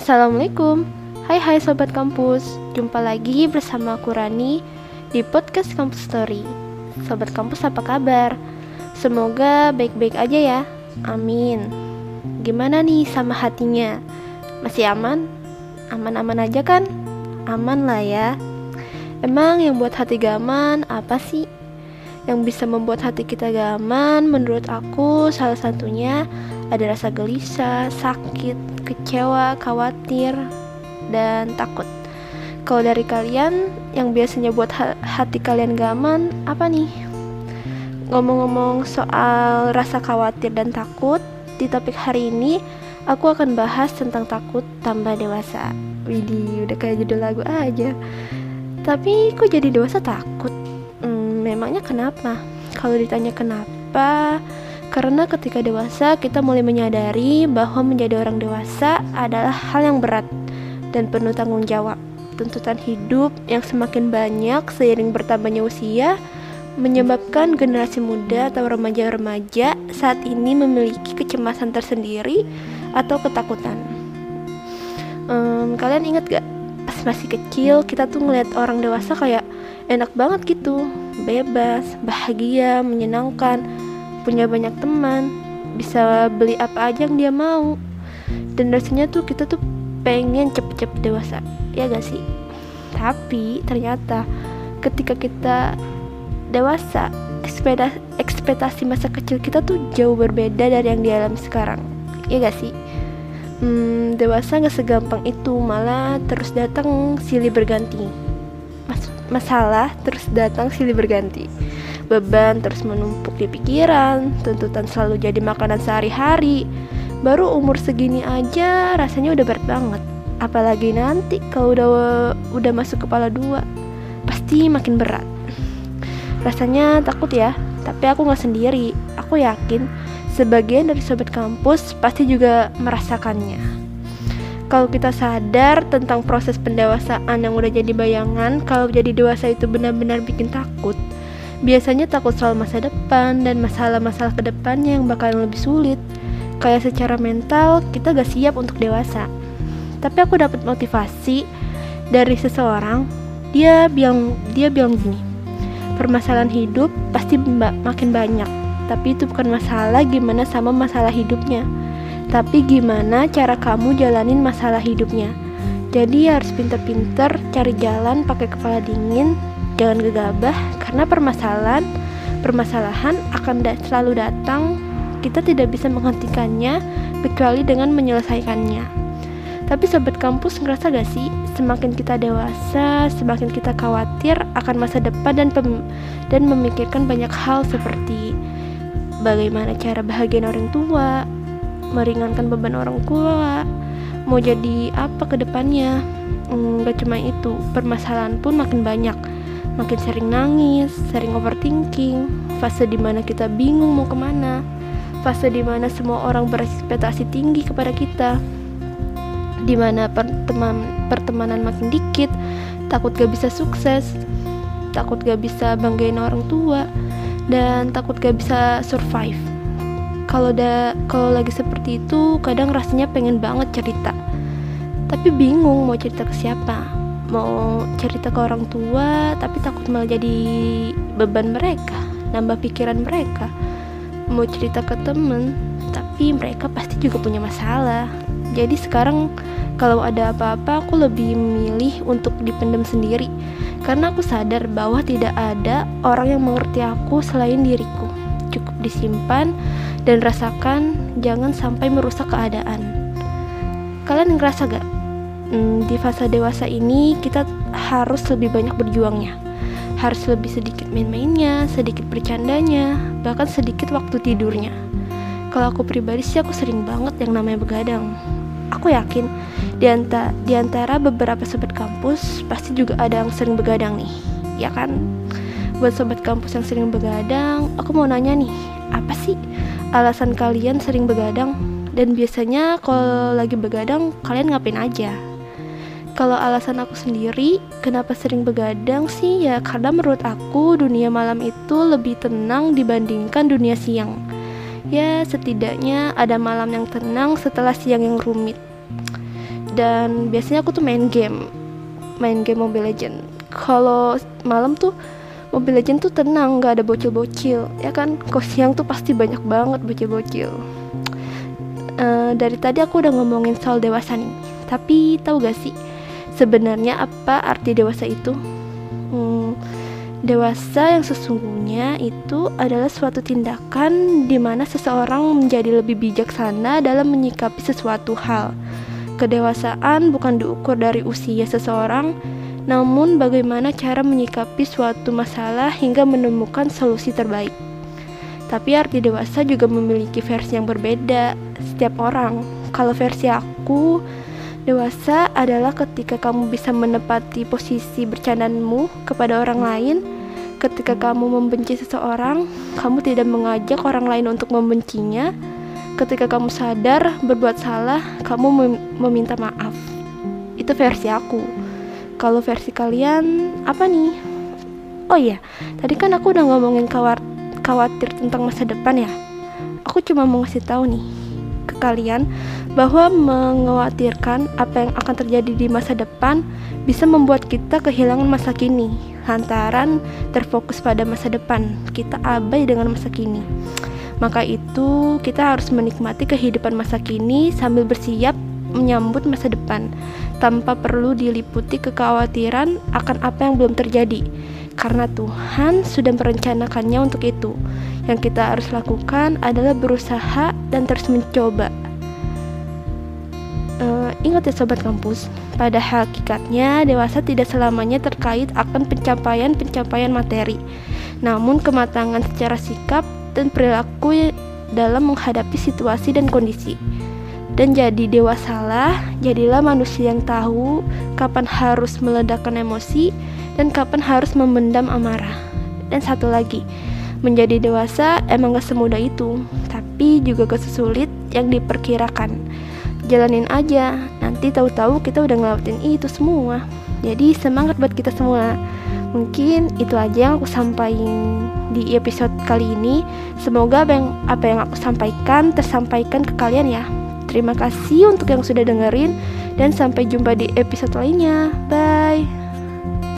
Assalamualaikum Hai hai Sobat Kampus Jumpa lagi bersama aku Rani Di podcast Kampus Story Sobat Kampus apa kabar? Semoga baik-baik aja ya Amin Gimana nih sama hatinya? Masih aman? Aman-aman aja kan? Aman lah ya Emang yang buat hati gaman apa sih? Yang bisa membuat hati kita gaman menurut aku salah satunya ada rasa gelisah, sakit, kecewa, khawatir, dan takut. Kalau dari kalian yang biasanya buat hati kalian gaman, apa nih? Ngomong-ngomong soal rasa khawatir dan takut, di topik hari ini aku akan bahas tentang takut tambah dewasa. Widih, udah kayak judul lagu aja. Tapi kok jadi dewasa takut? Memangnya kenapa? Kalau ditanya kenapa, karena ketika dewasa, kita mulai menyadari bahwa menjadi orang dewasa adalah hal yang berat dan penuh tanggung jawab. Tuntutan hidup yang semakin banyak seiring bertambahnya usia menyebabkan generasi muda atau remaja-remaja saat ini memiliki kecemasan tersendiri atau ketakutan. Um, kalian ingat gak pas masih kecil kita tuh ngeliat orang dewasa kayak enak banget gitu, bebas, bahagia, menyenangkan punya banyak teman bisa beli apa aja yang dia mau. Dan rasanya tuh kita tuh pengen cepet-cepet dewasa ya gak sih? Tapi ternyata ketika kita dewasa ekspektasi, masa kecil kita tuh jauh berbeda dari yang dialami sekarang ya gak sih? Hmm, dewasa gak segampang itu malah terus datang silih berganti masalah terus datang silih berganti beban terus menumpuk di pikiran, tuntutan selalu jadi makanan sehari-hari. Baru umur segini aja rasanya udah berat banget. Apalagi nanti kalau udah udah masuk kepala dua, pasti makin berat. Rasanya takut ya, tapi aku nggak sendiri. Aku yakin sebagian dari sobat kampus pasti juga merasakannya. Kalau kita sadar tentang proses pendewasaan yang udah jadi bayangan, kalau jadi dewasa itu benar-benar bikin takut, Biasanya takut soal masa depan dan masalah-masalah ke depannya yang bakalan lebih sulit. Kayak secara mental kita gak siap untuk dewasa. Tapi aku dapat motivasi dari seseorang. Dia bilang dia bilang gini. Permasalahan hidup pasti makin banyak, tapi itu bukan masalah gimana sama masalah hidupnya. Tapi gimana cara kamu jalanin masalah hidupnya. Jadi harus pinter-pinter cari jalan pakai kepala dingin Jangan gegabah karena permasalahan permasalahan akan da selalu datang. Kita tidak bisa menghentikannya kecuali dengan menyelesaikannya. Tapi sobat kampus ngerasa gak sih semakin kita dewasa, semakin kita khawatir akan masa depan dan dan memikirkan banyak hal seperti bagaimana cara bahagian orang tua, meringankan beban orang tua, mau jadi apa ke depannya. Hmm, gak cuma itu, permasalahan pun makin banyak. Makin sering nangis, sering overthinking, fase di mana kita bingung mau ke mana, fase di mana semua orang berekspektasi tinggi kepada kita, di mana perteman pertemanan makin dikit, takut gak bisa sukses, takut gak bisa banggain orang tua, dan takut gak bisa survive. Kalau da kalau lagi seperti itu, kadang rasanya pengen banget cerita, tapi bingung mau cerita ke siapa. Mau cerita ke orang tua tapi takut malah jadi beban mereka nambah pikiran mereka. Mau cerita ke temen tapi mereka pasti juga punya masalah. Jadi sekarang kalau ada apa-apa aku lebih memilih untuk dipendam sendiri. Karena aku sadar bahwa tidak ada orang yang mengerti aku selain diriku. Cukup disimpan dan rasakan jangan sampai merusak keadaan kalian ngerasa gak hmm, di fase dewasa ini kita harus lebih banyak berjuangnya harus lebih sedikit main-mainnya, sedikit bercandanya, bahkan sedikit waktu tidurnya. Kalau aku pribadi sih aku sering banget yang namanya begadang. Aku yakin di, anta, di antara beberapa sobat kampus pasti juga ada yang sering begadang nih, ya kan? Buat sobat kampus yang sering begadang, aku mau nanya nih, apa sih alasan kalian sering begadang? Dan biasanya kalau lagi begadang, kalian ngapain aja? Kalau alasan aku sendiri, kenapa sering begadang sih? Ya karena menurut aku dunia malam itu lebih tenang dibandingkan dunia siang. Ya setidaknya ada malam yang tenang setelah siang yang rumit. dan biasanya aku tuh main game main game Mobile Legend kalau malam tuh Mobile Legend tuh tenang nggak ada bocil-bocil. Ya kan? Kok siang tuh pasti banyak banget bocil-bocil. Uh, dari tadi aku udah ngomongin soal dewasa nih. Tapi tahu gak sih sebenarnya apa arti dewasa itu? Hmm, dewasa yang sesungguhnya itu adalah suatu tindakan di mana seseorang menjadi lebih bijaksana dalam menyikapi sesuatu hal. Kedewasaan bukan diukur dari usia seseorang, namun bagaimana cara menyikapi suatu masalah hingga menemukan solusi terbaik. Tapi arti dewasa juga memiliki versi yang berbeda setiap orang. Kalau versi aku, dewasa adalah ketika kamu bisa menepati posisi bercandamu kepada orang lain. Ketika kamu membenci seseorang, kamu tidak mengajak orang lain untuk membencinya, ketika kamu sadar berbuat salah, kamu mem meminta maaf. Itu versi aku. Kalau versi kalian apa nih? Oh iya, tadi kan aku udah ngomongin khawatir tentang masa depan ya. Aku cuma mau ngasih tahu nih ke kalian bahwa mengkhawatirkan apa yang akan terjadi di masa depan bisa membuat kita kehilangan masa kini lantaran terfokus pada masa depan. Kita abai dengan masa kini. Maka itu, kita harus menikmati kehidupan masa kini sambil bersiap menyambut masa depan tanpa perlu diliputi kekhawatiran akan apa yang belum terjadi. Karena Tuhan sudah merencanakannya untuk itu. Yang kita harus lakukan adalah berusaha dan terus mencoba. Uh, ingat ya sobat kampus, pada hakikatnya dewasa tidak selamanya terkait akan pencapaian-pencapaian materi. Namun kematangan secara sikap dan perilaku dalam menghadapi situasi dan kondisi. Dan jadi dewasalah, jadilah manusia yang tahu kapan harus meledakkan emosi dan kapan harus memendam amarah. Dan satu lagi, menjadi dewasa emang gak semudah itu, tapi juga gak sesulit yang diperkirakan. Jalanin aja, nanti tahu-tahu kita udah ngelawatin itu semua. Jadi semangat buat kita semua. Mungkin itu aja yang aku sampaikan di episode kali ini. Semoga apa yang, apa yang aku sampaikan tersampaikan ke kalian ya. Terima kasih untuk yang sudah dengerin dan sampai jumpa di episode lainnya. Bye.